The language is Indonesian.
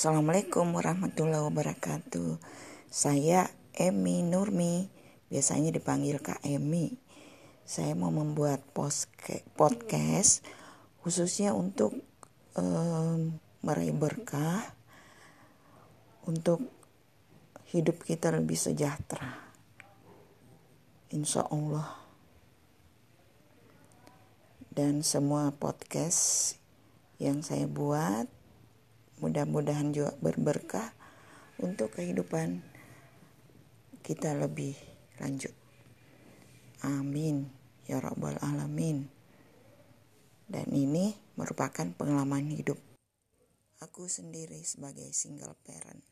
Assalamualaikum warahmatullahi wabarakatuh. Saya Emi Nurmi, biasanya dipanggil Kak Emi. Saya mau membuat podcast khususnya untuk um, meraih berkah, untuk hidup kita lebih sejahtera. Insya Allah. Dan semua podcast yang saya buat mudah-mudahan juga berberkah untuk kehidupan kita lebih lanjut. Amin ya Rabbal 'Alamin. Dan ini merupakan pengalaman hidup aku sendiri sebagai single parent.